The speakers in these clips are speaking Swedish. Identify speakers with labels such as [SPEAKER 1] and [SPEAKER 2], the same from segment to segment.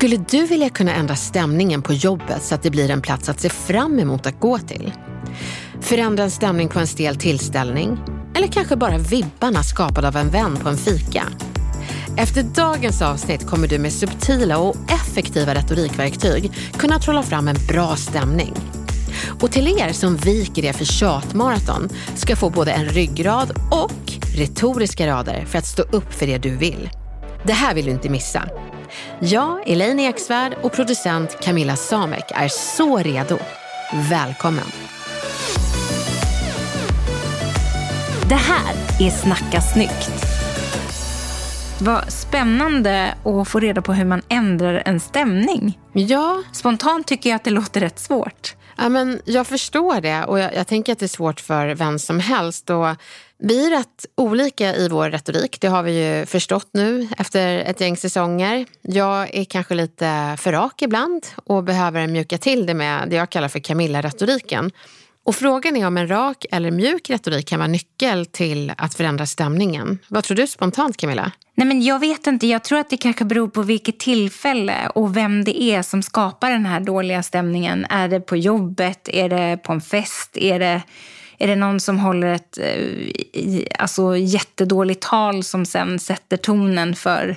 [SPEAKER 1] Skulle du vilja kunna ändra stämningen på jobbet så att det blir en plats att se fram emot att gå till? Förändra en stämning på en stel tillställning? Eller kanske bara vibbarna skapade av en vän på en fika? Efter dagens avsnitt kommer du med subtila och effektiva retorikverktyg kunna trolla fram en bra stämning. Och till er som viker er för tjatmaraton ska få både en ryggrad och retoriska rader för att stå upp för det du vill. Det här vill du inte missa. Jag, Elaine Eksvärd och producent Camilla Samek är så redo. Välkommen!
[SPEAKER 2] Det här är Snacka snyggt. Vad spännande att få reda på hur man ändrar en stämning.
[SPEAKER 1] Ja,
[SPEAKER 2] Spontant tycker jag att det låter rätt svårt.
[SPEAKER 1] Ja, men jag förstår det och jag, jag tänker att det är svårt för vem som helst. Och vi är rätt olika i vår retorik. Det har vi ju förstått nu efter ett gäng säsonger. Jag är kanske lite för rak ibland och behöver mjuka till det med det jag kallar för Camilla-retoriken. Och frågan är om en rak eller mjuk retorik kan vara nyckel till att förändra stämningen. Vad tror du spontant Camilla?
[SPEAKER 2] Nej, men jag vet inte. Jag tror att det kanske beror på vilket tillfälle och vem det är som skapar den här dåliga stämningen. Är det på jobbet? Är det på en fest? Är det, är det någon som håller ett eh, alltså, jättedåligt tal som sen sätter tonen för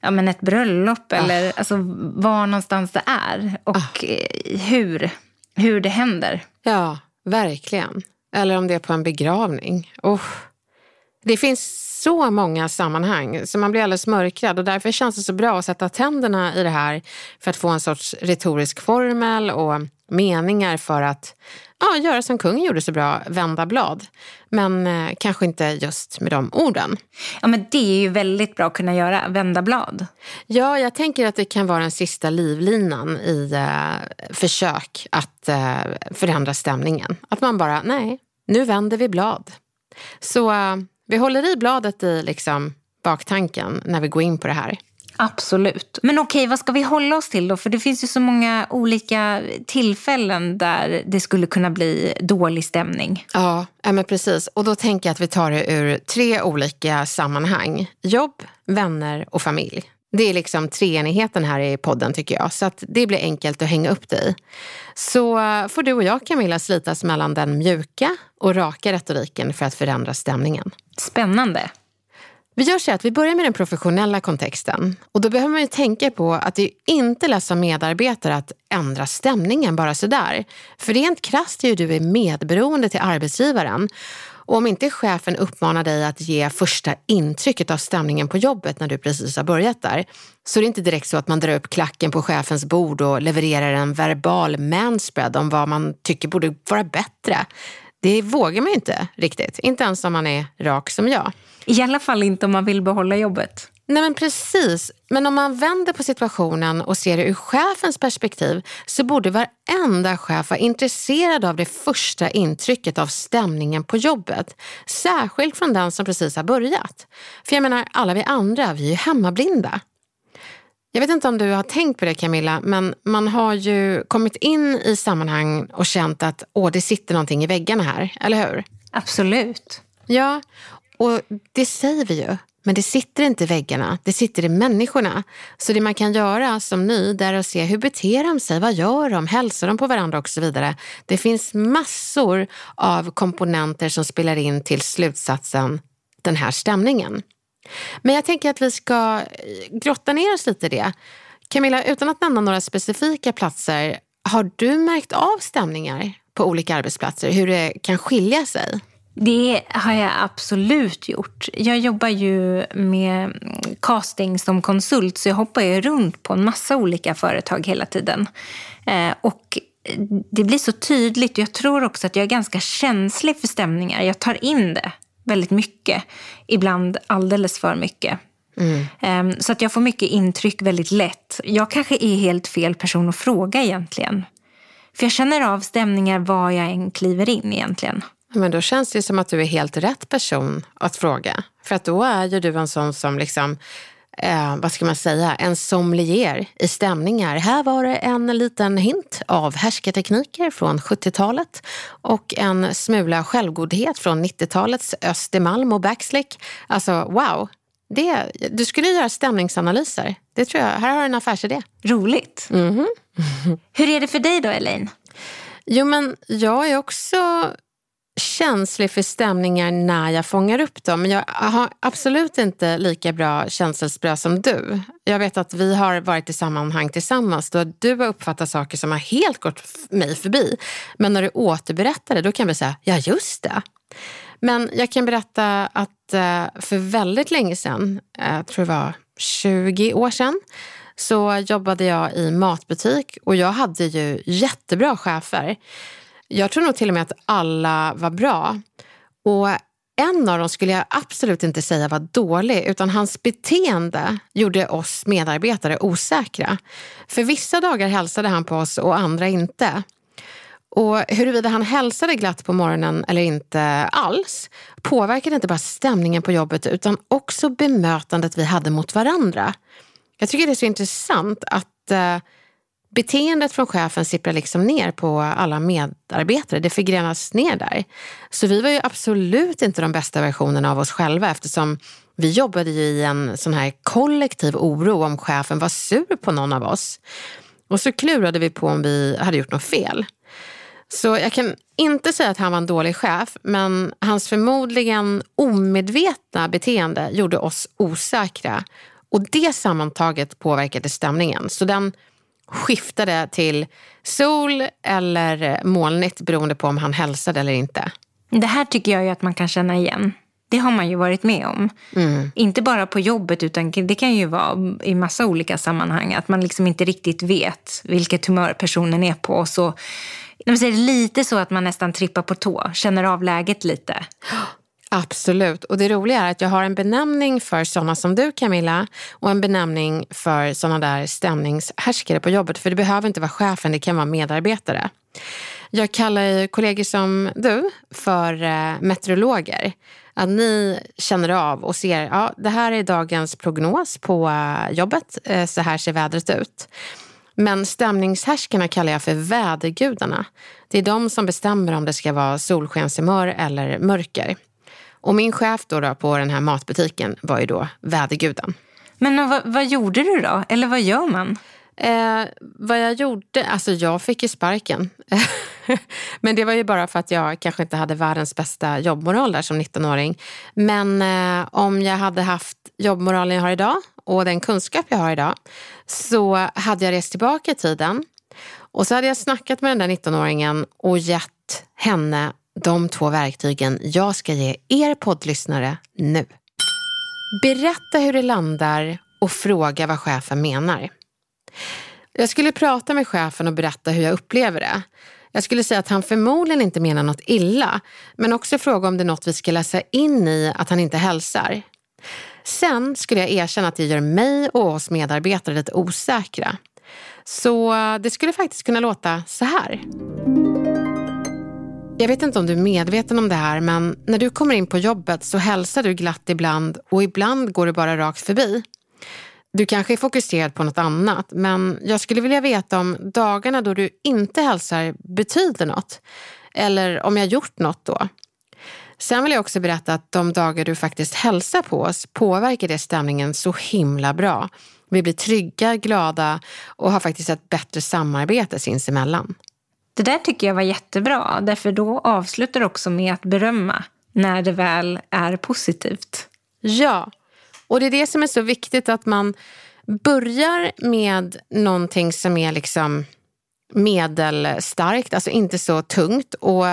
[SPEAKER 2] ja, men ett bröllop? Eller alltså, var någonstans det är och eh, hur, hur det händer.
[SPEAKER 1] Ja, verkligen. Eller om det är på en begravning. Oh. Det finns så många sammanhang så man blir alldeles mörkrädd och därför känns det så bra att sätta tänderna i det här för att få en sorts retorisk formel och meningar för att ja, göra som kungen gjorde så bra, vända blad. Men eh, kanske inte just med de orden.
[SPEAKER 2] Ja, men det är ju väldigt bra att kunna göra, vända blad.
[SPEAKER 1] Ja, jag tänker att det kan vara den sista livlinan i eh, försök att eh, förändra stämningen. Att man bara, nej, nu vänder vi blad. Så eh, vi håller i bladet i liksom, baktanken när vi går in på det här.
[SPEAKER 2] Absolut. Men okej, vad ska vi hålla oss till då? För det finns ju så många olika tillfällen där det skulle kunna bli dålig stämning.
[SPEAKER 1] Ja, men precis. Och då tänker jag att vi tar det ur tre olika sammanhang. Jobb, vänner och familj. Det är liksom treenigheten här i podden tycker jag. Så att det blir enkelt att hänga upp i. Så får du och jag Camilla slitas mellan den mjuka och raka retoriken för att förändra stämningen.
[SPEAKER 2] Spännande.
[SPEAKER 1] Vi gör så att vi börjar med den professionella kontexten. Och då behöver man ju tänka på att det är inte lätt som medarbetare att ändra stämningen bara sådär. För rent krasst är ju du är medberoende till arbetsgivaren. Och om inte chefen uppmanar dig att ge första intrycket av stämningen på jobbet när du precis har börjat där, så är det inte direkt så att man drar upp klacken på chefens bord och levererar en verbal manspread om vad man tycker borde vara bättre. Det vågar man ju inte riktigt, inte ens om man är rak som jag.
[SPEAKER 2] I alla fall inte om man vill behålla jobbet.
[SPEAKER 1] Nej men precis, men om man vänder på situationen och ser det ur chefens perspektiv så borde varenda chef vara intresserad av det första intrycket av stämningen på jobbet. Särskilt från den som precis har börjat. För jag menar, alla vi andra, vi är ju hemmablinda. Jag vet inte om du har tänkt på det Camilla, men man har ju kommit in i sammanhang och känt att åh, det sitter någonting i väggarna här, eller hur?
[SPEAKER 2] Absolut.
[SPEAKER 1] Ja, och det säger vi ju. Men det sitter inte i väggarna, det sitter i människorna. Så det man kan göra som ny, det är att se hur beter de sig, vad gör de, hälsar de på varandra och så vidare. Det finns massor av komponenter som spelar in till slutsatsen den här stämningen. Men jag tänker att vi ska eh, grotta ner oss lite i det. Camilla, utan att nämna några specifika platser, har du märkt av stämningar på olika arbetsplatser? Hur det kan skilja sig?
[SPEAKER 2] Det har jag absolut gjort. Jag jobbar ju med casting som konsult så jag hoppar ju runt på en massa olika företag hela tiden. Eh, och det blir så tydligt. Jag tror också att jag är ganska känslig för stämningar. Jag tar in det väldigt mycket. Ibland alldeles för mycket. Mm. Ehm, så att jag får mycket intryck väldigt lätt. Jag kanske är helt fel person att fråga egentligen. För jag känner av stämningar var jag än kliver in egentligen.
[SPEAKER 1] Men då känns det som att du är helt rätt person att fråga. För att då är ju du en sån som liksom eh, vad ska man säga, en sommelier i stämningar. Här var det en liten hint av härskartekniker från 70-talet och en smula självgodhet från 90-talets Östermalm och backslick. Alltså wow, det, du skulle göra stämningsanalyser. Det tror jag. Här har du en affärsidé.
[SPEAKER 2] Roligt. Mm -hmm. Hur är det för dig då, Elaine?
[SPEAKER 1] Jo, men jag är också känslig för stämningar när jag fångar upp dem. Men jag har absolut inte lika bra känselspröt som du. Jag vet att vi har varit i sammanhang tillsammans då du har uppfattat saker som har helt gått mig förbi. Men när du återberättar det, då kan vi säga, ja just det. Men jag kan berätta att eh, för väldigt länge sedan, eh, jag tror det var 20 år sedan, så jobbade jag i matbutik och jag hade ju jättebra chefer. Jag tror nog till och med att alla var bra. Och en av dem skulle jag absolut inte säga var dålig, utan hans beteende gjorde oss medarbetare osäkra. För vissa dagar hälsade han på oss och andra inte. Och huruvida han hälsade glatt på morgonen eller inte alls påverkade inte bara stämningen på jobbet utan också bemötandet vi hade mot varandra. Jag tycker det är så intressant att eh, beteendet från chefen sipprar liksom ner på alla medarbetare. Det förgrenas ner där. Så vi var ju absolut inte de bästa versionerna av oss själva eftersom vi jobbade ju i en sån här kollektiv oro om chefen var sur på någon av oss. Och så klurade vi på om vi hade gjort något fel. Så jag kan inte säga att han var en dålig chef, men hans förmodligen omedvetna beteende gjorde oss osäkra. Och det sammantaget påverkade stämningen. Så den skiftade till sol eller molnigt beroende på om han hälsade eller inte.
[SPEAKER 2] Det här tycker jag att man kan känna igen. Det har man ju varit med om. Mm. Inte bara på jobbet utan det kan ju vara i massa olika sammanhang. Att man liksom inte riktigt vet vilket humör personen är på. Så, de säger lite så att man nästan trippar på tå, känner av läget lite.
[SPEAKER 1] Absolut. Och det roliga är att jag har en benämning för sådana som du Camilla och en benämning för sådana där stämningshärskare på jobbet. För det behöver inte vara chefen, det kan vara medarbetare. Jag kallar ju kollegor som du för eh, meteorologer. Att ni känner av och ser, ja det här är dagens prognos på eh, jobbet, eh, så här ser vädret ut. Men stämningshärskarna kallar jag för vädergudarna. Det är de som bestämmer om det ska vara solskenshumör eller mörker. Och min chef då, då på den här matbutiken var ju då väderguden.
[SPEAKER 2] Men vad, vad gjorde du då? Eller vad gör man?
[SPEAKER 1] Eh, vad jag gjorde? Alltså jag fick ju sparken. Men det var ju bara för att jag kanske inte hade världens bästa jobbmoral där som 19-åring. Men eh, om jag hade haft jobbmoralen jag har idag och den kunskap jag har idag så hade jag rest tillbaka i tiden och så hade jag snackat med den där 19-åringen och gett henne de två verktygen jag ska ge er poddlyssnare nu. Berätta hur det landar och fråga vad chefen menar. Jag skulle prata med chefen och berätta hur jag upplever det. Jag skulle säga att han förmodligen inte menar något illa, men också fråga om det är något vi ska läsa in i att han inte hälsar. Sen skulle jag erkänna att det gör mig och oss medarbetare lite osäkra. Så det skulle faktiskt kunna låta så här. Jag vet inte om du är medveten om det här, men när du kommer in på jobbet så hälsar du glatt ibland och ibland går du bara rakt förbi. Du kanske är fokuserad på något annat, men jag skulle vilja veta om dagarna då du inte hälsar betyder något. Eller om jag gjort något då. Sen vill jag också berätta att de dagar du faktiskt hälsar på oss påverkar det stämningen så himla bra. Vi blir trygga, glada och har faktiskt ett bättre samarbete sinsemellan.
[SPEAKER 2] Det där tycker jag var jättebra, därför då avslutar du också med att berömma när det väl är positivt.
[SPEAKER 1] Ja, Och det är det som är så viktigt att man börjar med någonting som är liksom medelstarkt, alltså inte så tungt och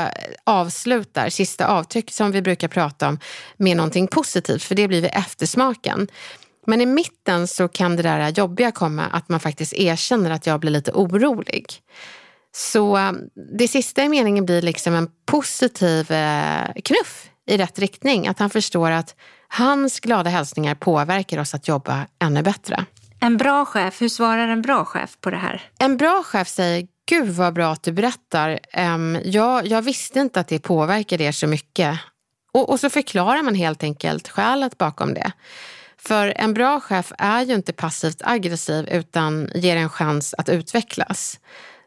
[SPEAKER 1] avslutar sista avtryck som vi brukar prata om med någonting positivt för det blir vid eftersmaken. Men i mitten så kan det där jobbiga komma att man faktiskt erkänner att jag blir lite orolig. Så det sista i meningen blir liksom en positiv eh, knuff i rätt riktning. Att han förstår att hans glada hälsningar påverkar oss att jobba ännu bättre.
[SPEAKER 2] En bra chef, hur svarar en bra chef på det här?
[SPEAKER 1] En bra chef säger, gud vad bra att du berättar. Um, jag, jag visste inte att det påverkar er så mycket. Och, och så förklarar man helt enkelt skälet bakom det. För en bra chef är ju inte passivt aggressiv utan ger en chans att utvecklas.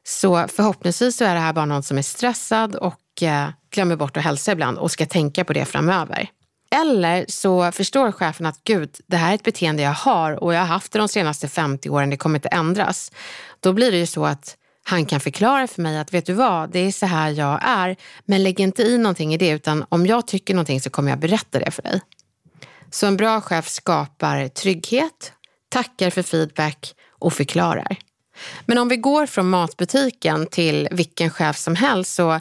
[SPEAKER 1] Så förhoppningsvis så är det här bara någon som är stressad och eh, glömmer bort att hälsa ibland och ska tänka på det framöver. Eller så förstår chefen att gud, det här är ett beteende jag har och jag har haft det de senaste 50 åren, det kommer inte ändras. Då blir det ju så att han kan förklara för mig att vet du vad, det är så här jag är, men lägg inte i någonting i det utan om jag tycker någonting så kommer jag berätta det för dig. Så en bra chef skapar trygghet, tackar för feedback och förklarar. Men om vi går från matbutiken till vilken chef som helst så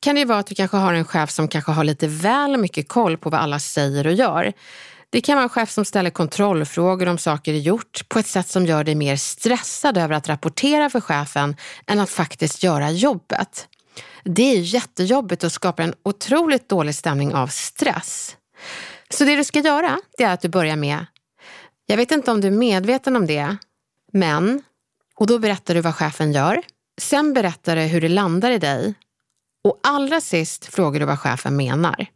[SPEAKER 1] kan det vara att vi kanske har en chef som kanske har lite väl mycket koll på vad alla säger och gör. Det kan vara en chef som ställer kontrollfrågor om saker är gjort på ett sätt som gör dig mer stressad över att rapportera för chefen än att faktiskt göra jobbet. Det är jättejobbigt och skapar en otroligt dålig stämning av stress. Så det du ska göra, det är att du börjar med, jag vet inte om du är medveten om det, men, och då berättar du vad chefen gör. Sen berättar du hur det landar i dig och allra sist frågar du vad chefen menar.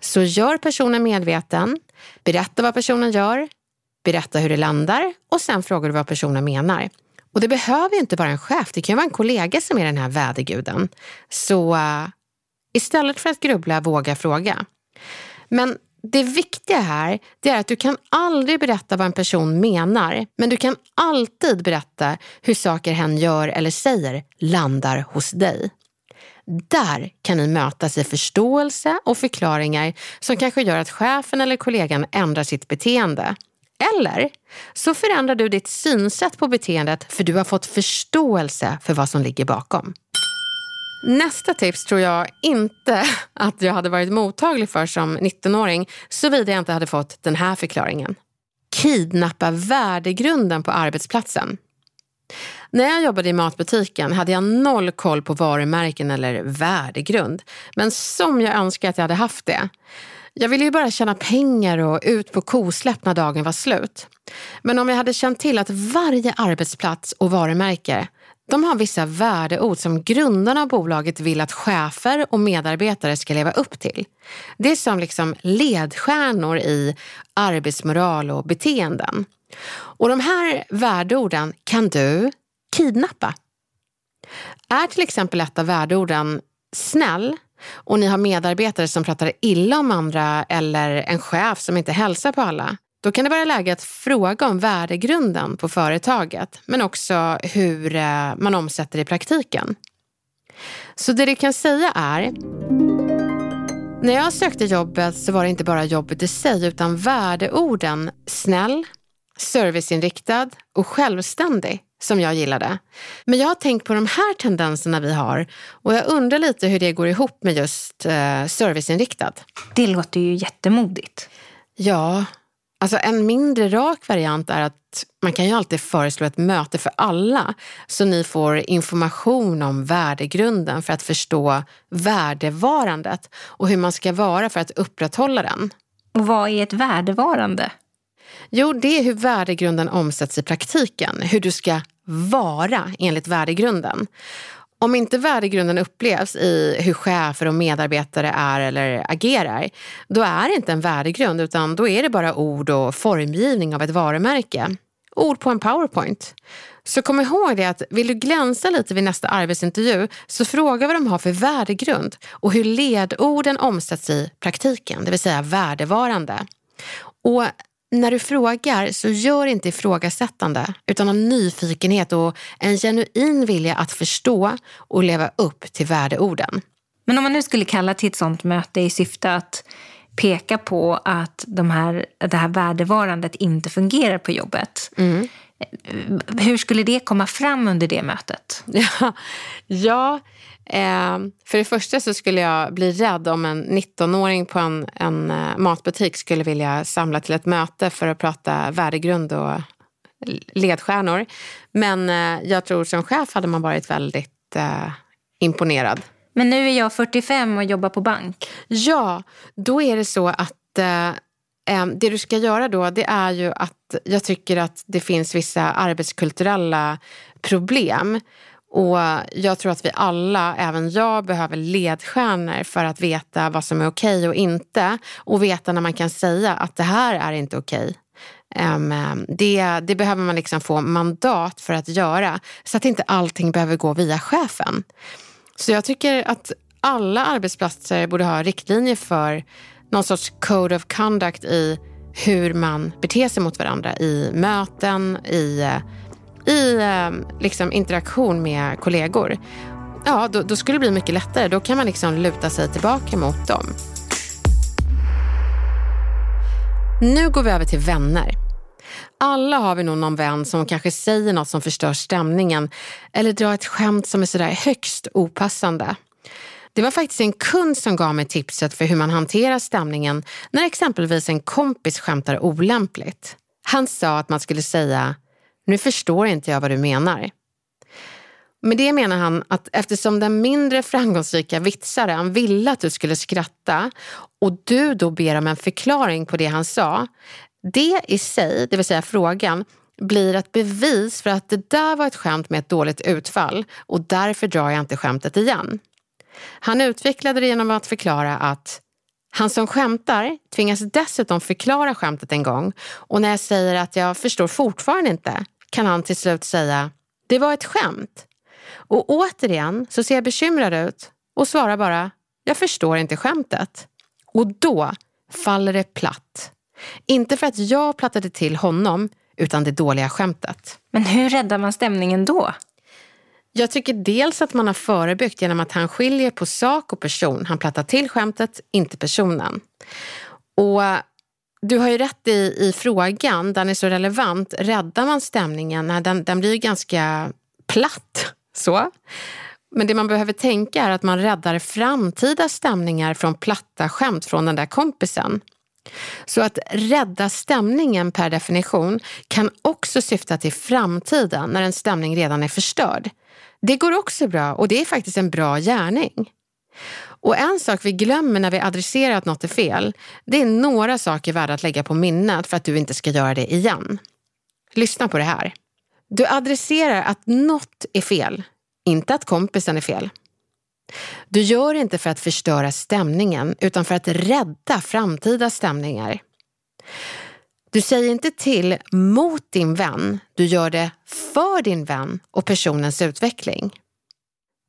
[SPEAKER 1] Så gör personen medveten, berätta vad personen gör, berätta hur det landar och sen frågar du vad personen menar. Och det behöver ju inte vara en chef, det kan ju vara en kollega som är den här väderguden. Så uh, istället för att grubbla, våga fråga. Men det viktiga här det är att du kan aldrig berätta vad en person menar, men du kan alltid berätta hur saker hen gör eller säger landar hos dig. Där kan ni mötas i förståelse och förklaringar som kanske gör att chefen eller kollegan ändrar sitt beteende. Eller så förändrar du ditt synsätt på beteendet för du har fått förståelse för vad som ligger bakom. Nästa tips tror jag inte att jag hade varit mottaglig för som 19-åring såvida jag inte hade fått den här förklaringen. Kidnappa värdegrunden på arbetsplatsen. När jag jobbade i matbutiken hade jag noll koll på varumärken eller värdegrund. Men som jag önskar att jag hade haft det. Jag ville ju bara tjäna pengar och ut på kosläpp när dagen var slut. Men om jag hade känt till att varje arbetsplats och varumärke de har vissa värdeord som grundarna av bolaget vill att chefer och medarbetare ska leva upp till. Det är som liksom ledstjärnor i arbetsmoral och beteenden. Och de här värdeorden kan du kidnappa. Är till exempel ett av värdeorden snäll och ni har medarbetare som pratar illa om andra eller en chef som inte hälsar på alla, då kan det vara läge att fråga om värdegrunden på företaget, men också hur eh, man omsätter i praktiken. Så det du kan säga är, när jag sökte jobbet så var det inte bara jobbet i sig utan värdeorden snäll, serviceinriktad och självständig som jag gillade. Men jag har tänkt på de här tendenserna vi har och jag undrar lite hur det går ihop med just eh, serviceinriktad.
[SPEAKER 2] Det låter ju jättemodigt.
[SPEAKER 1] Ja, alltså en mindre rak variant är att man kan ju alltid föreslå ett möte för alla så ni får information om värdegrunden för att förstå värdevarandet och hur man ska vara för att upprätthålla den.
[SPEAKER 2] Och vad är ett värdevarande?
[SPEAKER 1] Jo, det är hur värdegrunden omsätts i praktiken. Hur du ska vara enligt värdegrunden. Om inte värdegrunden upplevs i hur chefer och medarbetare är eller agerar, då är det inte en värdegrund utan då är det bara ord och formgivning av ett varumärke. Ord på en powerpoint. Så kom ihåg det att vill du glänsa lite vid nästa arbetsintervju så fråga vad de har för värdegrund och hur ledorden omsätts i praktiken, det vill säga värdevarande. Och när du frågar så gör inte ifrågasättande utan av nyfikenhet och en genuin vilja att förstå och leva upp till värdeorden.
[SPEAKER 2] Men om man nu skulle kalla till ett sånt möte i syfte att peka på att de här, det här värdevarandet inte fungerar på jobbet. Mm. Hur skulle det komma fram under det mötet?
[SPEAKER 1] Ja, ja eh, för det första så skulle jag bli rädd om en 19-åring på en, en eh, matbutik skulle vilja samla till ett möte för att prata värdegrund och ledstjärnor. Men eh, jag tror som chef hade man varit väldigt eh, imponerad.
[SPEAKER 2] Men nu är jag 45 och jobbar på bank.
[SPEAKER 1] Ja, då är det så att eh, det du ska göra då det är ju att jag tycker att det finns vissa arbetskulturella problem. Och jag tror att vi alla, även jag, behöver ledstjärnor för att veta vad som är okej okay och inte. Och veta när man kan säga att det här är inte okej. Okay. Um, det, det, behöver man liksom få mandat för att göra så att inte allting behöver gå via chefen. Så jag tycker att alla arbetsplatser borde ha riktlinjer för någon sorts code of conduct i hur man beter sig mot varandra i möten, i, eh, i eh, liksom interaktion med kollegor. Ja, då, då, skulle det bli mycket lättare. Då kan man liksom luta sig tillbaka mot dem. Nu går vi över till vänner. Alla har vi nog någon vän som kanske säger något som förstör stämningen eller drar ett skämt som är sådär högst opassande. Det var faktiskt en kund som gav mig tipset för hur man hanterar stämningen när exempelvis en kompis skämtar olämpligt. Han sa att man skulle säga “nu förstår inte jag vad du menar”. Med det menar han att eftersom den mindre framgångsrika vitsaren ville att du skulle skratta och du då ber om en förklaring på det han sa, det i sig, det vill säga frågan, blir ett bevis för att det där var ett skämt med ett dåligt utfall och därför drar jag inte skämtet igen. Han utvecklade det genom att förklara att han som skämtar tvingas dessutom förklara skämtet en gång och när jag säger att jag förstår fortfarande inte kan han till slut säga det var ett skämt. Och återigen så ser jag bekymrad ut och svarar bara jag förstår inte skämtet. Och då faller det platt. Inte för att jag plattade till honom utan det dåliga skämtet.
[SPEAKER 2] Men hur räddar man stämningen då?
[SPEAKER 1] Jag tycker dels att man har förebyggt genom att han skiljer på sak och person. Han plattar till skämtet, inte personen. Och du har ju rätt i, i frågan, den är så relevant. Räddar man stämningen? Nej, den, den blir ju ganska platt. Så. Men det man behöver tänka är att man räddar framtida stämningar från platta skämt från den där kompisen. Så att rädda stämningen per definition kan också syfta till framtiden när en stämning redan är förstörd. Det går också bra och det är faktiskt en bra gärning. Och en sak vi glömmer när vi adresserar att något är fel, det är några saker värda att lägga på minnet för att du inte ska göra det igen. Lyssna på det här. Du adresserar att något är fel, inte att kompisen är fel. Du gör det inte för att förstöra stämningen utan för att rädda framtida stämningar. Du säger inte till mot din vän, du gör det för din vän och personens utveckling.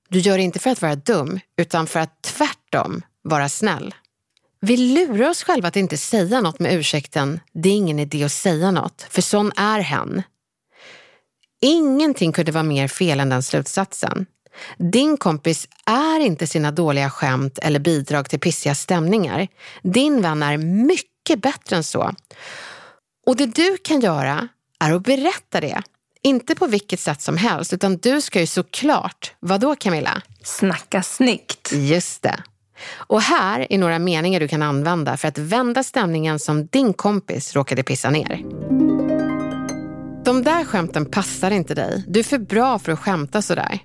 [SPEAKER 1] Du gör det inte för att vara dum utan för att tvärtom vara snäll. Vi lurar oss själva att inte säga något med ursäkten “det är ingen idé att säga något, för sån är hen”. Ingenting kunde vara mer fel än den slutsatsen. Din kompis är inte sina dåliga skämt eller bidrag till pissiga stämningar. Din vän är mycket bättre än så. Och det du kan göra är att berätta det. Inte på vilket sätt som helst, utan du ska ju såklart, vad då Camilla?
[SPEAKER 2] Snacka snyggt.
[SPEAKER 1] Just det. Och här är några meningar du kan använda för att vända stämningen som din kompis råkade pissa ner. De där skämten passar inte dig. Du är för bra för att skämta sådär.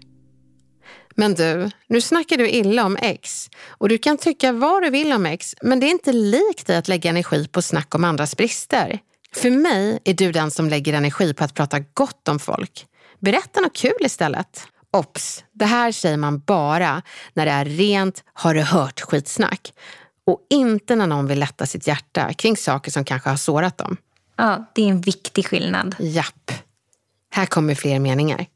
[SPEAKER 1] Men du, nu snackar du illa om X och du kan tycka vad du vill om X men det är inte likt dig att lägga energi på snack om andras brister. För mig är du den som lägger energi på att prata gott om folk. Berätta något kul istället. Ops, det här säger man bara när det är rent har du hört skitsnack och inte när någon vill lätta sitt hjärta kring saker som kanske har sårat dem.
[SPEAKER 2] Ja, det är en viktig skillnad.
[SPEAKER 1] Japp. Här kommer fler meningar.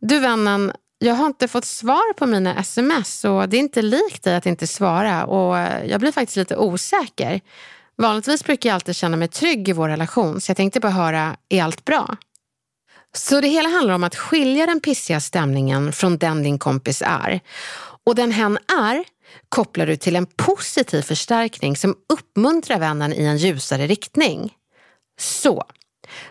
[SPEAKER 1] Du vännen, jag har inte fått svar på mina sms och det är inte likt dig att inte svara och jag blir faktiskt lite osäker. Vanligtvis brukar jag alltid känna mig trygg i vår relation så jag tänkte bara höra, är allt bra? Så det hela handlar om att skilja den pissiga stämningen från den din kompis är. Och den hen är, kopplar du till en positiv förstärkning som uppmuntrar vännen i en ljusare riktning. Så,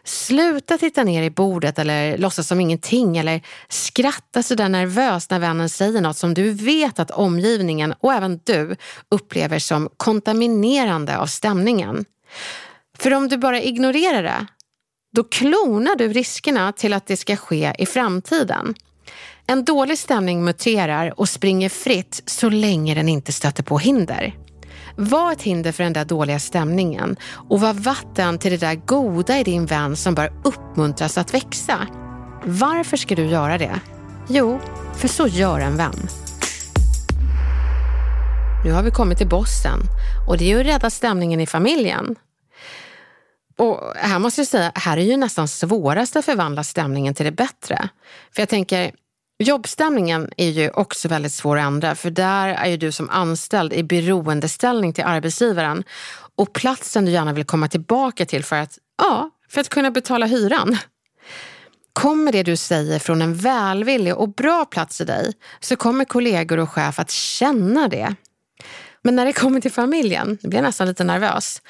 [SPEAKER 1] sluta titta ner i bordet eller låtsas som ingenting eller skratta sådär nervöst när vännen säger något som du vet att omgivningen och även du upplever som kontaminerande av stämningen. För om du bara ignorerar det, då klonar du riskerna till att det ska ske i framtiden. En dålig stämning muterar och springer fritt så länge den inte stöter på hinder. Var ett hinder för den där dåliga stämningen och var vatten till det där goda i din vän som bör uppmuntras att växa. Varför ska du göra det? Jo, för så gör en vän. Nu har vi kommit till bossen och det är ju att rädda stämningen i familjen. Och här måste jag säga, här är ju nästan svårast att förvandla stämningen till det bättre. För jag tänker, Jobbstämningen är ju också väldigt svår att ändra för där är ju du som anställd i beroendeställning till arbetsgivaren och platsen du gärna vill komma tillbaka till för att, ja, för att kunna betala hyran. Kommer det du säger från en välvillig och bra plats i dig så kommer kollegor och chef att känna det. Men när det kommer till familjen, nu blir jag nästan lite nervös,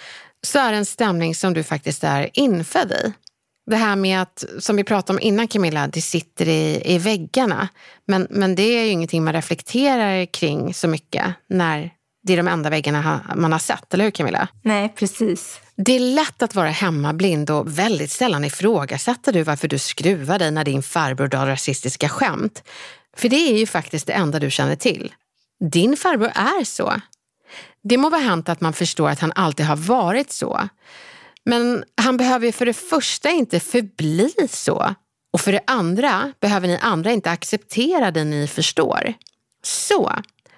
[SPEAKER 1] så är det en stämning som du faktiskt är infödd i. Det här med att, som vi pratade om innan Camilla, det sitter i, i väggarna. Men, men det är ju ingenting man reflekterar kring så mycket när det är de enda väggarna man har sett, eller hur Camilla?
[SPEAKER 2] Nej, precis.
[SPEAKER 1] Det är lätt att vara hemmablind och väldigt sällan ifrågasätter du varför du skruvar dig när din farbror drar rasistiska skämt. För det är ju faktiskt det enda du känner till. Din farbror är så. Det må vara hänt att man förstår att han alltid har varit så. Men han behöver ju för det första inte förbli så. Och för det andra behöver ni andra inte acceptera det ni förstår. Så,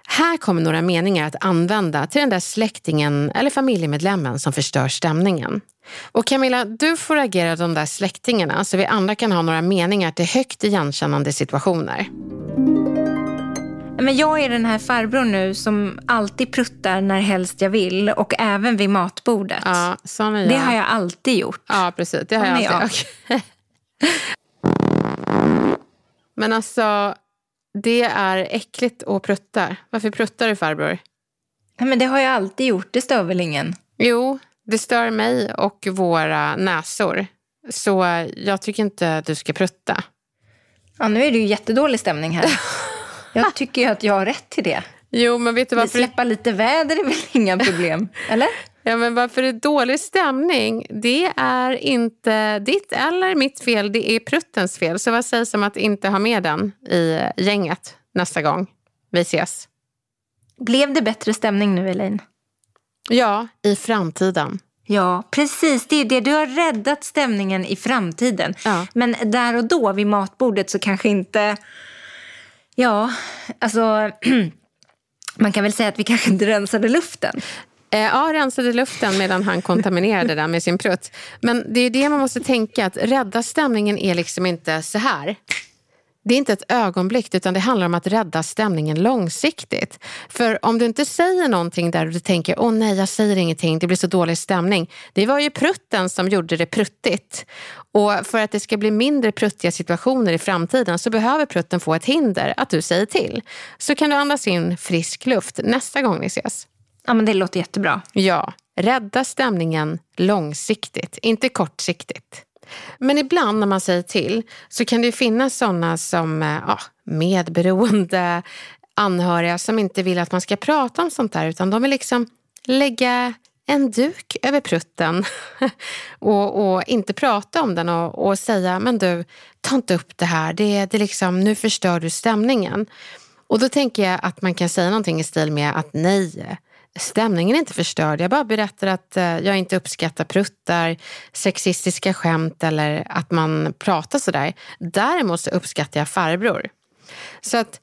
[SPEAKER 1] här kommer några meningar att använda till den där släktingen eller familjemedlemmen som förstör stämningen. Och Camilla, du får agera de där släktingarna så vi andra kan ha några meningar till högt igenkännande situationer.
[SPEAKER 2] Men jag är den här farbrorn nu som alltid pruttar när helst jag vill och även vid matbordet.
[SPEAKER 1] Ja, sån är jag.
[SPEAKER 2] Det har jag alltid gjort.
[SPEAKER 1] Ja, precis. Det har jag
[SPEAKER 2] Sån är
[SPEAKER 1] alltid. Okej. Men alltså, det är äckligt att prutta. Varför pruttar du farbror?
[SPEAKER 2] Men det har jag alltid gjort, det stör väl ingen?
[SPEAKER 1] Jo, det stör mig och våra näsor. Så jag tycker inte du ska prutta.
[SPEAKER 2] Ja, nu är det ju jättedålig stämning här. Jag tycker ju att jag har rätt till det.
[SPEAKER 1] Jo, men vet du varför?
[SPEAKER 2] släppa lite väder är väl inga problem? Eller?
[SPEAKER 1] Ja, men varför det är dålig stämning, det är inte ditt eller mitt fel, det är pruttens fel. Så vad sägs om att inte ha med den i gänget nästa gång vi ses?
[SPEAKER 2] Blev det bättre stämning nu, Elaine?
[SPEAKER 1] Ja, i framtiden.
[SPEAKER 2] Ja, precis. Det är det. Du har räddat stämningen i framtiden.
[SPEAKER 1] Ja.
[SPEAKER 2] Men där och då vid matbordet så kanske inte... Ja, alltså... Man kan väl säga att vi kanske inte rensade luften.
[SPEAKER 1] Eh, ja, rensade luften medan han kontaminerade den med sin prutt. Men det är det man måste tänka, att rädda stämningen är liksom inte så här. Det är inte ett ögonblick utan det handlar om att rädda stämningen långsiktigt. För om du inte säger någonting där och du tänker åh nej jag säger ingenting, det blir så dålig stämning. Det var ju prutten som gjorde det pruttigt. Och för att det ska bli mindre pruttiga situationer i framtiden så behöver prutten få ett hinder att du säger till. Så kan du andas in frisk luft nästa gång ni ses.
[SPEAKER 2] Ja, men det låter jättebra.
[SPEAKER 1] Ja, rädda stämningen långsiktigt, inte kortsiktigt. Men ibland när man säger till så kan det ju finnas sådana som eh, ja, medberoende anhöriga som inte vill att man ska prata om sånt där utan de vill liksom lägga en duk över prutten och, och inte prata om den och, och säga men du, ta inte upp det här, det, det liksom, nu förstör du stämningen. Och då tänker jag att man kan säga någonting i stil med att nej, stämningen är inte förstörd. Jag bara berättar att eh, jag inte uppskattar pruttar, sexistiska skämt eller att man pratar sådär. Däremot så uppskattar jag farbror. Så att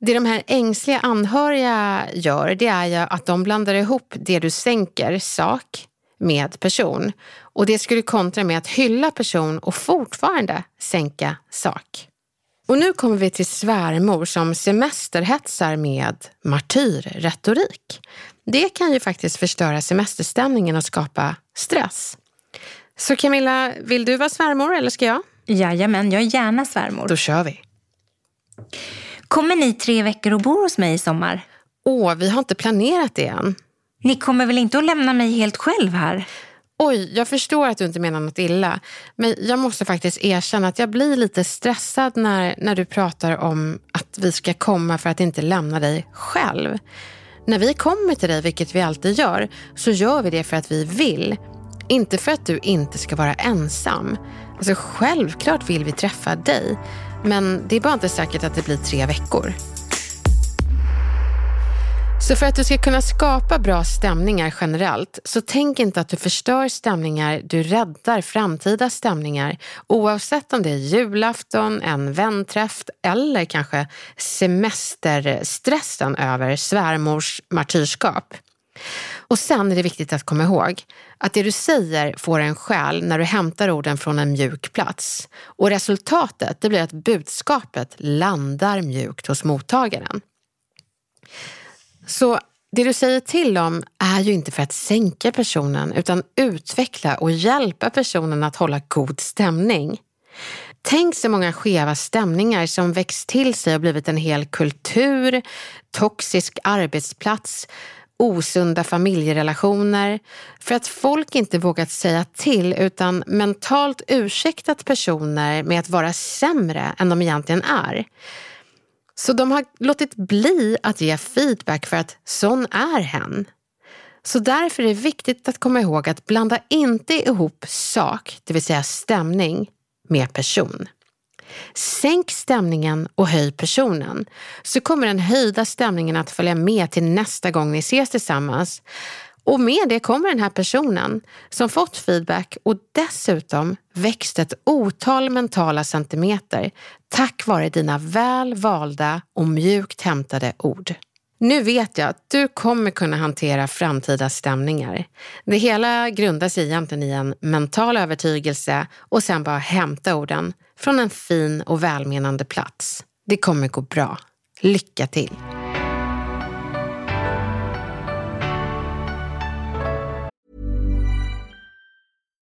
[SPEAKER 1] det de här ängsliga anhöriga gör, det är ju att de blandar ihop det du sänker, sak, med person. Och det skulle kontra med att hylla person och fortfarande sänka sak. Och nu kommer vi till svärmor som semesterhetsar med martyrretorik. Det kan ju faktiskt förstöra semesterstämningen och skapa stress. Så Camilla, vill du vara svärmor eller ska jag?
[SPEAKER 2] Jajamän, jag är gärna svärmor.
[SPEAKER 1] Då kör vi.
[SPEAKER 2] Kommer ni tre veckor och bor hos mig i sommar?
[SPEAKER 1] Åh, vi har inte planerat det än.
[SPEAKER 2] Ni kommer väl inte att lämna mig helt själv här?
[SPEAKER 1] Oj, jag förstår att du inte menar något illa. Men jag måste faktiskt erkänna att jag blir lite stressad när, när du pratar om att vi ska komma för att inte lämna dig själv. När vi kommer till dig, vilket vi alltid gör, så gör vi det för att vi vill. Inte för att du inte ska vara ensam. Alltså självklart vill vi träffa dig. Men det är bara inte säkert att det blir tre veckor. Så för att du ska kunna skapa bra stämningar generellt, så tänk inte att du förstör stämningar, du räddar framtida stämningar. Oavsett om det är julafton, en vänträff eller kanske semesterstressen över svärmors martyrskap. Och sen är det viktigt att komma ihåg att det du säger får en själ när du hämtar orden från en mjuk plats. Och resultatet det blir att budskapet landar mjukt hos mottagaren. Så det du säger till om är ju inte för att sänka personen utan utveckla och hjälpa personen att hålla god stämning. Tänk så många skeva stämningar som växt till sig och blivit en hel kultur, toxisk arbetsplats, osunda familjerelationer för att folk inte vågat säga till utan mentalt ursäktat personer med att vara sämre än de egentligen är. Så de har låtit bli att ge feedback för att sån är hen. Så därför är det viktigt att komma ihåg att blanda inte ihop sak, det vill säga stämning, med person. Sänk stämningen och höj personen, så kommer den höjda stämningen att följa med till nästa gång ni ses tillsammans. Och med det kommer den här personen som fått feedback och dessutom växt ett otal mentala centimeter tack vare dina väl valda och mjukt hämtade ord. Nu vet jag att du kommer kunna hantera framtida stämningar. Det hela grundar sig egentligen i en mental övertygelse och sen bara hämta orden från en fin och välmenande plats. Det kommer gå bra. Lycka till!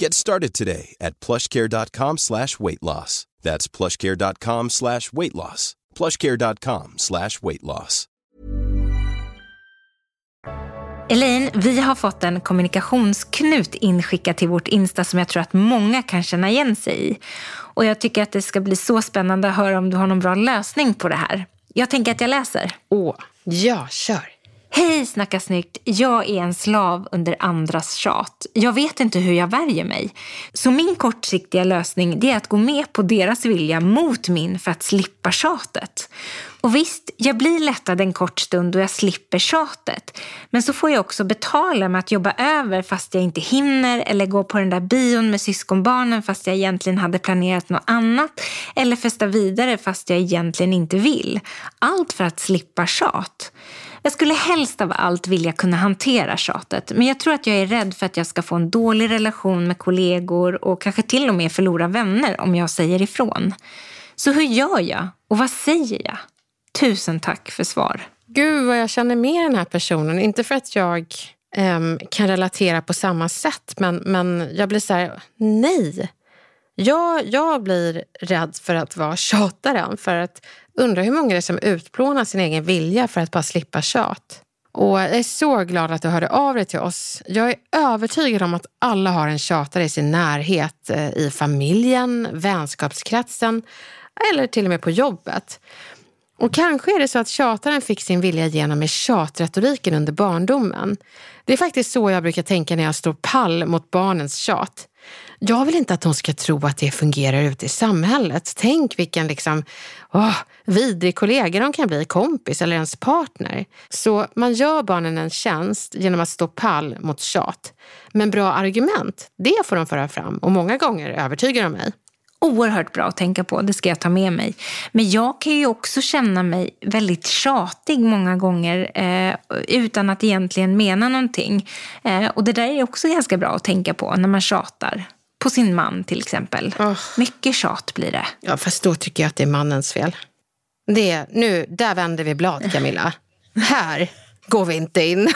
[SPEAKER 3] Get started today at plushcare.com slash weight loss. That's plushcare.com slash weight loss. plushcare.com slash weight loss.
[SPEAKER 2] Elaine, vi har fått en kommunikationsknut inskickad till vårt Insta som jag tror att många kan känna igen sig i. Och jag tycker att det ska bli så spännande att höra om du har någon bra lösning på det här. Jag tänker att jag läser.
[SPEAKER 1] Åh, ja, kör!
[SPEAKER 2] Hej Snacka snyggt! Jag är en slav under andras tjat. Jag vet inte hur jag värjer mig. Så min kortsiktiga lösning är att gå med på deras vilja mot min för att slippa tjatet. Och visst, jag blir lättad en kort stund och jag slipper tjatet. Men så får jag också betala med att jobba över fast jag inte hinner eller gå på den där bion med syskonbarnen fast jag egentligen hade planerat något annat eller festa vidare fast jag egentligen inte vill. Allt för att slippa tjat. Jag skulle helst av allt vilja kunna hantera tjatet men jag tror att jag är rädd för att jag ska få en dålig relation med kollegor och kanske till och med förlora vänner om jag säger ifrån. Så hur gör jag och vad säger jag? Tusen tack för svar.
[SPEAKER 1] Gud vad jag känner med den här personen. Inte för att jag um, kan relatera på samma sätt men, men jag blir så här, nej. Jag, jag blir rädd för att vara tjataren. För att Undrar hur många det är som utplånar sin egen vilja för att bara slippa tjat. Och jag är så glad att du hörde av dig till oss. Jag är övertygad om att alla har en tjatare i sin närhet. Eh, I familjen, vänskapskretsen eller till och med på jobbet. Och kanske är det så att tjataren fick sin vilja igenom med tjatretoriken under barndomen. Det är faktiskt så jag brukar tänka när jag står pall mot barnens tjat. Jag vill inte att hon ska tro att det fungerar ute i samhället. Tänk vilken liksom, åh, vidrig kollega de kan bli, kompis eller ens partner. Så man gör barnen en tjänst genom att stå pall mot tjat. Men bra argument, det får de föra fram och många gånger övertygar de mig
[SPEAKER 2] oerhört bra att tänka på. Det ska jag ta med mig. Men jag kan ju också känna mig väldigt tjatig många gånger eh, utan att egentligen mena någonting. Eh, och det där är också ganska bra att tänka på när man tjatar. På sin man till exempel. Oh. Mycket tjat blir det.
[SPEAKER 1] Ja, fast då tycker jag att det är mannens fel. Det, nu, där vänder vi blad Camilla. Här går vi inte in.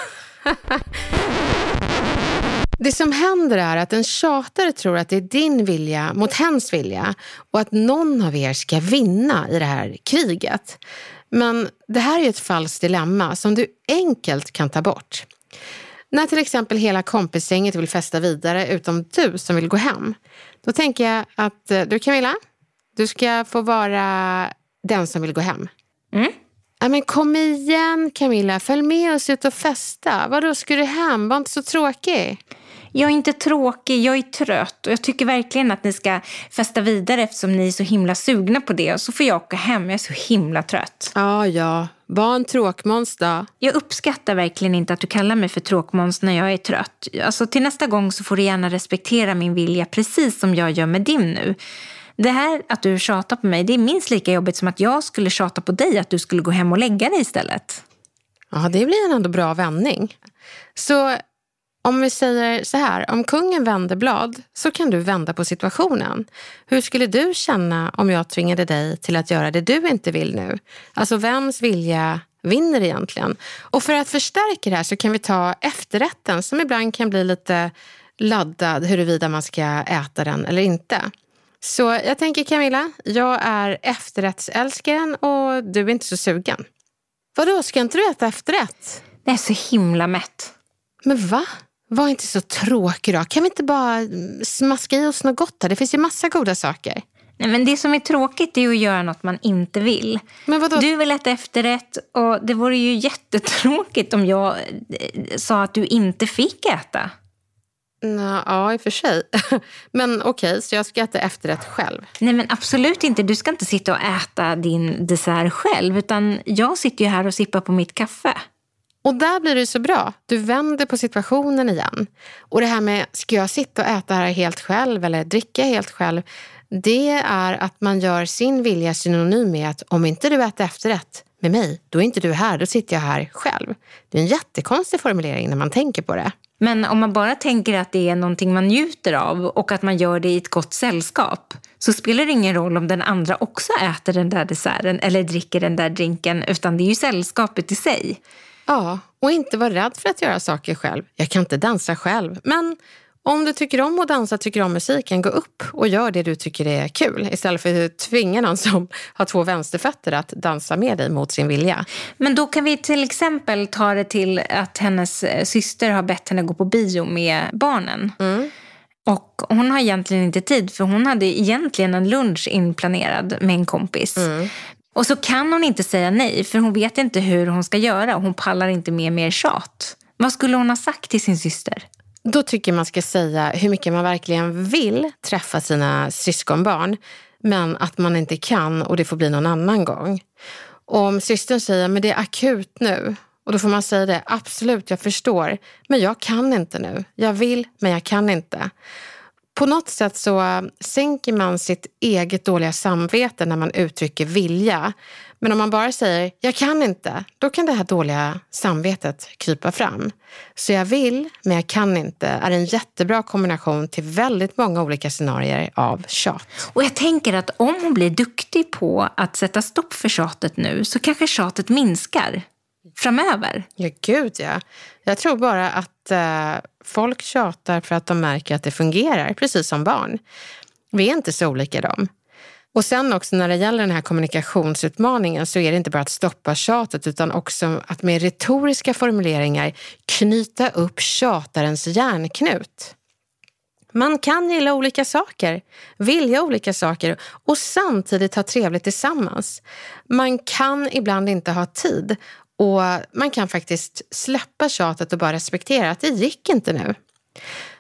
[SPEAKER 1] Det som händer är att en tjatare tror att det är din vilja mot hens vilja och att någon av er ska vinna i det här kriget. Men det här är ett falskt dilemma som du enkelt kan ta bort. När till exempel hela kompisgänget vill festa vidare utom du som vill gå hem. Då tänker jag att eh, du Camilla, du ska få vara den som vill gå hem. Mm. Ja, men kom igen Camilla, följ med oss ut och festa. Vadå, ska du hem? Var inte så tråkig.
[SPEAKER 2] Jag är inte tråkig, jag är trött och jag tycker verkligen att ni ska festa vidare eftersom ni är så himla sugna på det. Och så får jag åka hem, jag är så himla trött.
[SPEAKER 1] Ja, ja. Var en tråkmåns då.
[SPEAKER 2] Jag uppskattar verkligen inte att du kallar mig för tråkmåns när jag är trött. Alltså till nästa gång så får du gärna respektera min vilja precis som jag gör med din nu. Det här att du tjatar på mig, det är minst lika jobbigt som att jag skulle tjata på dig att du skulle gå hem och lägga dig istället.
[SPEAKER 1] Ja, det blir en ändå bra vändning. Så om vi säger så här, om kungen vänder blad så kan du vända på situationen. Hur skulle du känna om jag tvingade dig till att göra det du inte vill nu? Alltså vems vilja vinner egentligen? Och för att förstärka det här så kan vi ta efterrätten som ibland kan bli lite laddad huruvida man ska äta den eller inte. Så jag tänker Camilla, jag är efterrättsälskaren och du är inte så sugen. Vadå, ska inte du äta efterrätt?
[SPEAKER 2] Jag är så himla mätt.
[SPEAKER 1] Men va? Var inte så tråkig då. Kan vi inte bara smaska i oss något gott här? Det finns ju massa goda saker.
[SPEAKER 2] Nej, men det som är tråkigt är att göra något man inte vill. Du vill äta efterrätt och det vore ju jättetråkigt om jag eh, sa att du inte fick äta.
[SPEAKER 1] Nå, ja, i och för sig. Men okej, okay, så jag ska äta efterrätt själv?
[SPEAKER 2] Nej, men absolut inte. Du ska inte sitta och äta din dessert själv. Utan jag sitter ju här och sippar på mitt kaffe.
[SPEAKER 1] Och där blir det så bra. Du vänder på situationen igen. Och det här med, ska jag sitta och äta här helt själv eller dricka helt själv? Det är att man gör sin vilja synonym med att om inte du äter efterrätt med mig, då är inte du här, då sitter jag här själv. Det är en jättekonstig formulering när man tänker på det.
[SPEAKER 2] Men om man bara tänker att det är någonting man njuter av och att man gör det i ett gott sällskap så spelar det ingen roll om den andra också äter den där desserten eller dricker den där drinken utan det är ju sällskapet i sig.
[SPEAKER 1] Ja, och inte vara rädd för att göra saker själv. Jag kan inte dansa själv, men om du tycker om att dansa, tycker om musiken, gå upp och gör det du tycker är kul istället för att tvinga någon som har två vänsterfötter att dansa med dig mot sin vilja.
[SPEAKER 2] Men då kan vi till exempel ta det till att hennes eh, syster har bett henne gå på bio med barnen. Mm. Och hon har egentligen inte tid för hon hade egentligen en lunch inplanerad med en kompis. Mm. Och så kan hon inte säga nej för hon vet inte hur hon ska göra och hon pallar inte med mer tjat. Vad skulle hon ha sagt till sin syster?
[SPEAKER 1] Då tycker man ska säga hur mycket man verkligen vill träffa sina syskonbarn men att man inte kan och det får bli någon annan gång. Och om systern säger men det är akut nu och då får man säga det, absolut jag förstår men jag kan inte nu. Jag vill men jag kan inte på något sätt så sänker man sitt eget dåliga samvete när man uttrycker vilja. Men om man bara säger jag kan inte, då kan det här dåliga samvetet krypa fram. Så jag vill, men jag kan inte är en jättebra kombination till väldigt många olika scenarier av tjat.
[SPEAKER 2] Och jag tänker att om hon blir duktig på att sätta stopp för tjatet nu så kanske tjatet minskar framöver.
[SPEAKER 1] Ja, gud ja. Jag tror bara att eh, folk tjatar för att de märker att det fungerar, precis som barn. Vi är inte så olika dem. Och sen också när det gäller den här kommunikationsutmaningen så är det inte bara att stoppa tjatet utan också att med retoriska formuleringar knyta upp tjatarens hjärnknut. Man kan gilla olika saker, vilja olika saker och samtidigt ha trevligt tillsammans. Man kan ibland inte ha tid och man kan faktiskt släppa tjatet och bara respektera att det gick inte nu.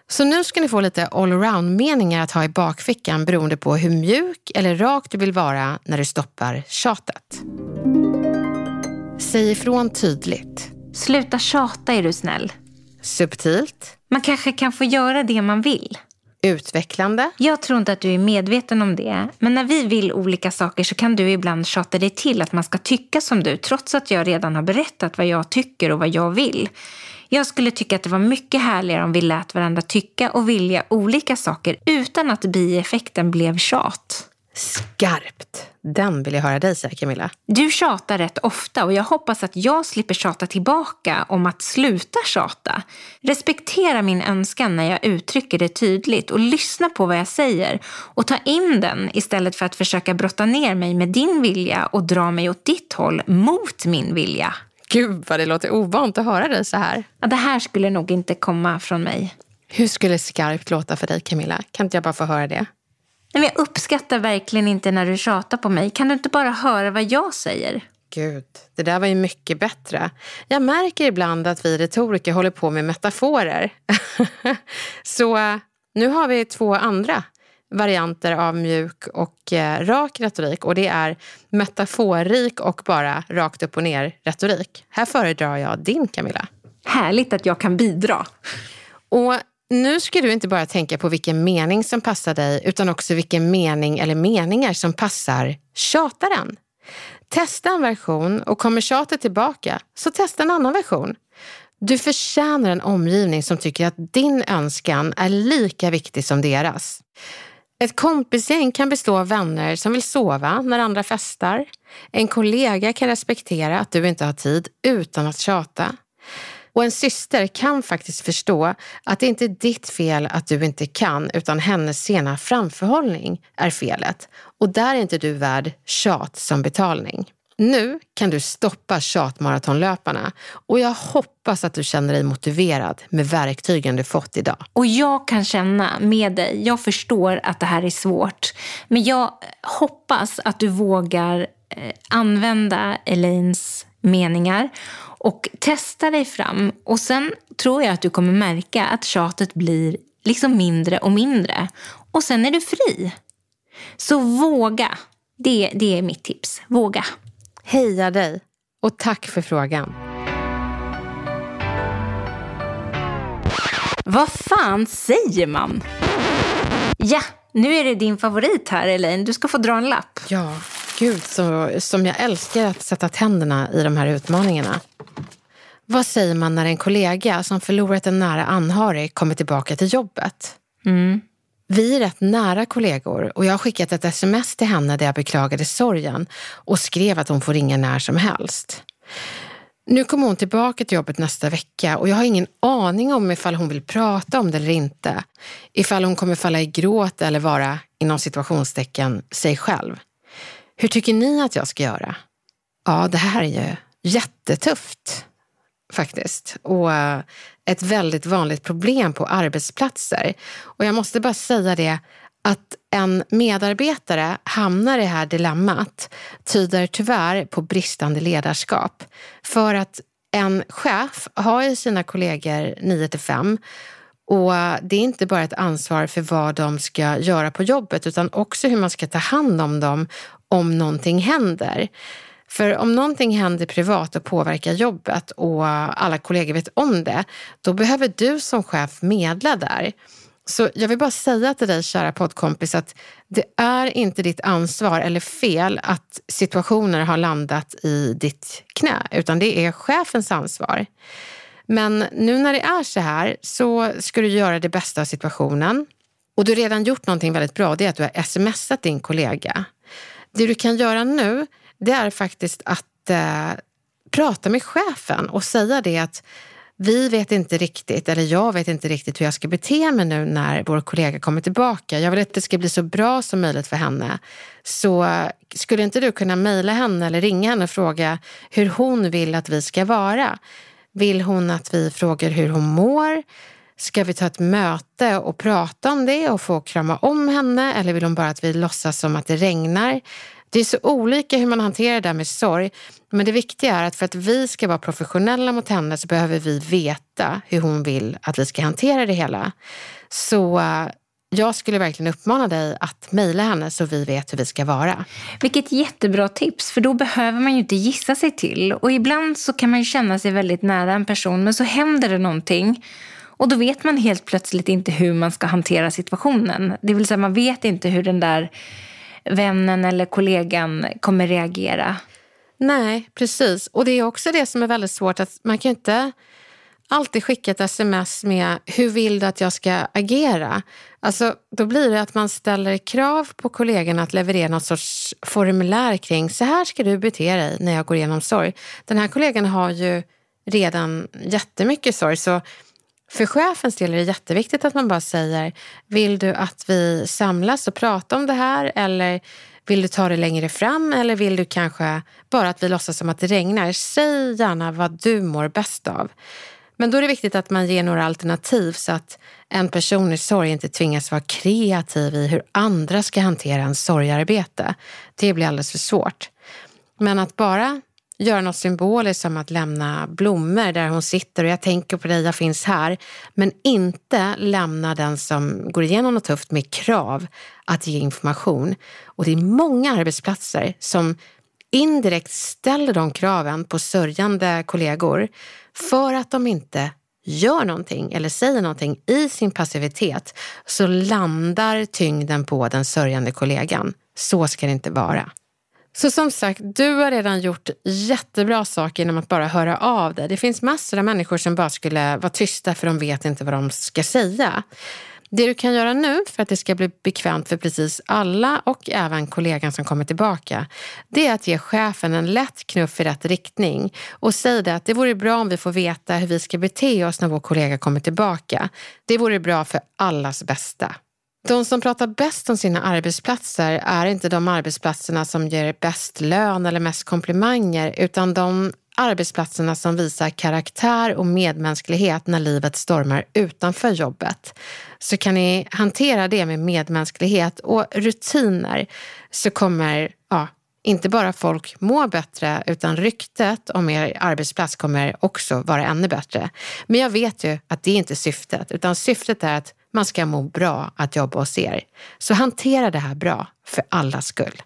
[SPEAKER 1] Så nu ska ni få lite allround-meningar att ha i bakfickan beroende på hur mjuk eller rak du vill vara när du stoppar tjatet. Säg ifrån tydligt.
[SPEAKER 2] Sluta tjata är du snäll.
[SPEAKER 1] Subtilt.
[SPEAKER 2] Man kanske kan få göra det man vill.
[SPEAKER 1] Utvecklande.
[SPEAKER 2] Jag tror inte att du är medveten om det. Men när vi vill olika saker så kan du ibland tjata dig till att man ska tycka som du. Trots att jag redan har berättat vad jag tycker och vad jag vill. Jag skulle tycka att det var mycket härligare om vi lät varandra tycka och vilja olika saker utan att bieffekten blev tjat.
[SPEAKER 1] Skarpt. Den vill jag höra dig säga Camilla.
[SPEAKER 2] Du tjatar rätt ofta och jag hoppas att jag slipper tjata tillbaka om att sluta tjata. Respektera min önskan när jag uttrycker det tydligt och lyssna på vad jag säger och ta in den istället för att försöka brotta ner mig med din vilja och dra mig åt ditt håll mot min vilja.
[SPEAKER 1] Gud vad det låter ovant att höra dig så här.
[SPEAKER 2] Ja, det här skulle nog inte komma från mig.
[SPEAKER 1] Hur skulle skarpt låta för dig Camilla? Kan inte jag bara få höra det?
[SPEAKER 2] Men jag uppskattar verkligen inte när du tjatar på mig. Kan du inte bara höra vad jag säger?
[SPEAKER 1] Gud, det där var ju mycket bättre. Jag märker ibland att vi retoriker håller på med metaforer. Så nu har vi två andra varianter av mjuk och eh, rak retorik och det är metaforrik och bara rakt upp och ner retorik. Här föredrar jag din Camilla.
[SPEAKER 2] Härligt att jag kan bidra.
[SPEAKER 1] Och nu ska du inte bara tänka på vilken mening som passar dig utan också vilken mening eller meningar som passar tjataren. Testa en version och kommer tjatet tillbaka så testa en annan version. Du förtjänar en omgivning som tycker att din önskan är lika viktig som deras. Ett kompisgäng kan bestå av vänner som vill sova när andra festar. En kollega kan respektera att du inte har tid utan att tjata. Och en syster kan faktiskt förstå att det inte är ditt fel att du inte kan, utan hennes sena framförhållning är felet. Och där är inte du värd tjat som betalning. Nu kan du stoppa tjatmaratonlöparna och jag hoppas att du känner dig motiverad med verktygen du fått idag.
[SPEAKER 2] Och jag kan känna med dig, jag förstår att det här är svårt, men jag hoppas att du vågar eh, använda Elaines meningar och testa dig fram. Och sen tror jag att du kommer märka att tjatet blir liksom mindre och mindre. Och sen är du fri. Så våga. Det, det är mitt tips. Våga.
[SPEAKER 1] Heja dig och tack för frågan.
[SPEAKER 2] Vad fan säger man? Ja, nu är det din favorit här Elaine. Du ska få dra en lapp.
[SPEAKER 1] Ja, gud så, som jag älskar att sätta tänderna i de här utmaningarna. Vad säger man när en kollega som förlorat en nära anhörig kommer tillbaka till jobbet?
[SPEAKER 2] Mm.
[SPEAKER 1] Vi är rätt nära kollegor och jag har skickat ett sms till henne där jag beklagade sorgen och skrev att hon får ringa när som helst. Nu kommer hon tillbaka till jobbet nästa vecka och jag har ingen aning om ifall hon vill prata om det eller inte. Ifall hon kommer falla i gråt eller vara, inom situationstecken, sig själv. Hur tycker ni att jag ska göra? Ja, det här är ju jättetufft faktiskt. Och eh, ett väldigt vanligt problem på arbetsplatser. Och jag måste bara säga det att en medarbetare hamnar i det här dilemmat tyder tyvärr på bristande ledarskap. För att en chef har ju sina kollegor 9 till 5 och det är inte bara ett ansvar för vad de ska göra på jobbet utan också hur man ska ta hand om dem om någonting händer. För om någonting händer privat och påverkar jobbet och alla kollegor vet om det, då behöver du som chef medla där. Så jag vill bara säga till dig, kära poddkompis, att det är inte ditt ansvar eller fel att situationer har landat i ditt knä, utan det är chefens ansvar. Men nu när det är så här så ska du göra det bästa av situationen. Och du har redan gjort någonting väldigt bra, det är att du har smsat din kollega. Det du kan göra nu, det är faktiskt att eh, prata med chefen och säga det att vi vet inte riktigt, eller jag vet inte riktigt hur jag ska bete mig nu när vår kollega kommer tillbaka. Jag vill att det ska bli så bra som möjligt för henne. Så skulle inte du kunna mejla henne eller ringa henne och fråga hur hon vill att vi ska vara? Vill hon att vi frågar hur hon mår? Ska vi ta ett möte och prata om det och få krama om henne? Eller vill hon bara att vi låtsas som att det regnar? Det är så olika hur man hanterar det där med sorg. Men det viktiga är att för att vi ska vara professionella mot henne så behöver vi veta hur hon vill att vi ska hantera det hela. Så eh, jag skulle verkligen uppmana dig att mejla henne så vi vet hur vi ska vara.
[SPEAKER 2] Vilket jättebra tips, för då behöver man ju inte gissa sig till. Och ibland så kan man ju känna sig väldigt nära en person, men så händer det någonting. Och då vet man helt plötsligt inte hur man ska hantera situationen. Det vill säga man vet inte hur den där vännen eller kollegan kommer reagera.
[SPEAKER 1] Nej, precis. Och det är också det som är väldigt svårt. att Man kan inte alltid skicka ett sms med hur vill du att jag ska agera? Alltså, då blir det att man ställer krav på kollegan att leverera något sorts formulär kring så här ska du bete dig när jag går igenom sorg. Den här kollegan har ju redan jättemycket sorg så för chefens del är det jätteviktigt att man bara säger, vill du att vi samlas och pratar om det här eller vill du ta det längre fram eller vill du kanske bara att vi låtsas som att det regnar? Säg gärna vad du mår bäst av. Men då är det viktigt att man ger några alternativ så att en person i sorg inte tvingas vara kreativ i hur andra ska hantera en sorgarbete. Det blir alldeles för svårt. Men att bara göra något symboliskt som att lämna blommor där hon sitter och jag tänker på dig, jag finns här. Men inte lämna den som går igenom något tufft med krav att ge information. Och det är många arbetsplatser som indirekt ställer de kraven på sörjande kollegor för att de inte gör någonting eller säger någonting i sin passivitet så landar tyngden på den sörjande kollegan. Så ska det inte vara. Så som sagt, du har redan gjort jättebra saker genom att bara höra av dig. Det finns massor av människor som bara skulle vara tysta för de vet inte vad de ska säga. Det du kan göra nu för att det ska bli bekvämt för precis alla och även kollegan som kommer tillbaka, det är att ge chefen en lätt knuff i rätt riktning och säg det att det vore bra om vi får veta hur vi ska bete oss när vår kollega kommer tillbaka. Det vore bra för allas bästa. De som pratar bäst om sina arbetsplatser är inte de arbetsplatserna som ger bäst lön eller mest komplimanger, utan de arbetsplatserna som visar karaktär och medmänsklighet när livet stormar utanför jobbet. Så kan ni hantera det med medmänsklighet och rutiner så kommer ja, inte bara folk må bättre utan ryktet om er arbetsplats kommer också vara ännu bättre. Men jag vet ju att det är inte syftet utan syftet är att man ska må bra att jobba hos er. Så hantera det här bra, för allas skull.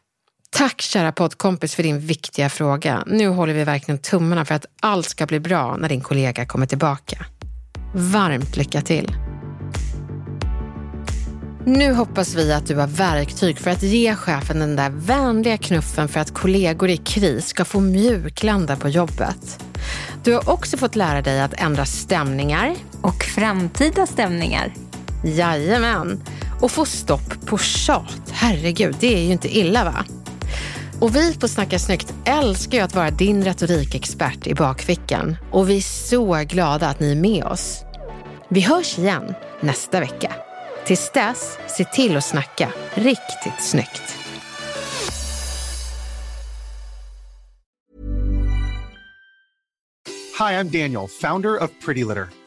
[SPEAKER 1] Tack kära poddkompis för din viktiga fråga. Nu håller vi verkligen tummarna för att allt ska bli bra när din kollega kommer tillbaka. Varmt lycka till! Nu hoppas vi att du har verktyg för att ge chefen den där vänliga knuffen för att kollegor i kris ska få mjuklanda på jobbet. Du har också fått lära dig att ändra stämningar.
[SPEAKER 2] Och framtida stämningar.
[SPEAKER 1] Jajamän. Och få stopp på tjat. Herregud, det är ju inte illa va? Och vi på Snacka snyggt älskar ju att vara din retorikexpert i bakfickan. Och vi är så glada att ni är med oss. Vi hörs igen nästa vecka. Tills dess, se till att snacka riktigt snyggt.
[SPEAKER 4] Hi, I'm Daniel, founder of Pretty Litter.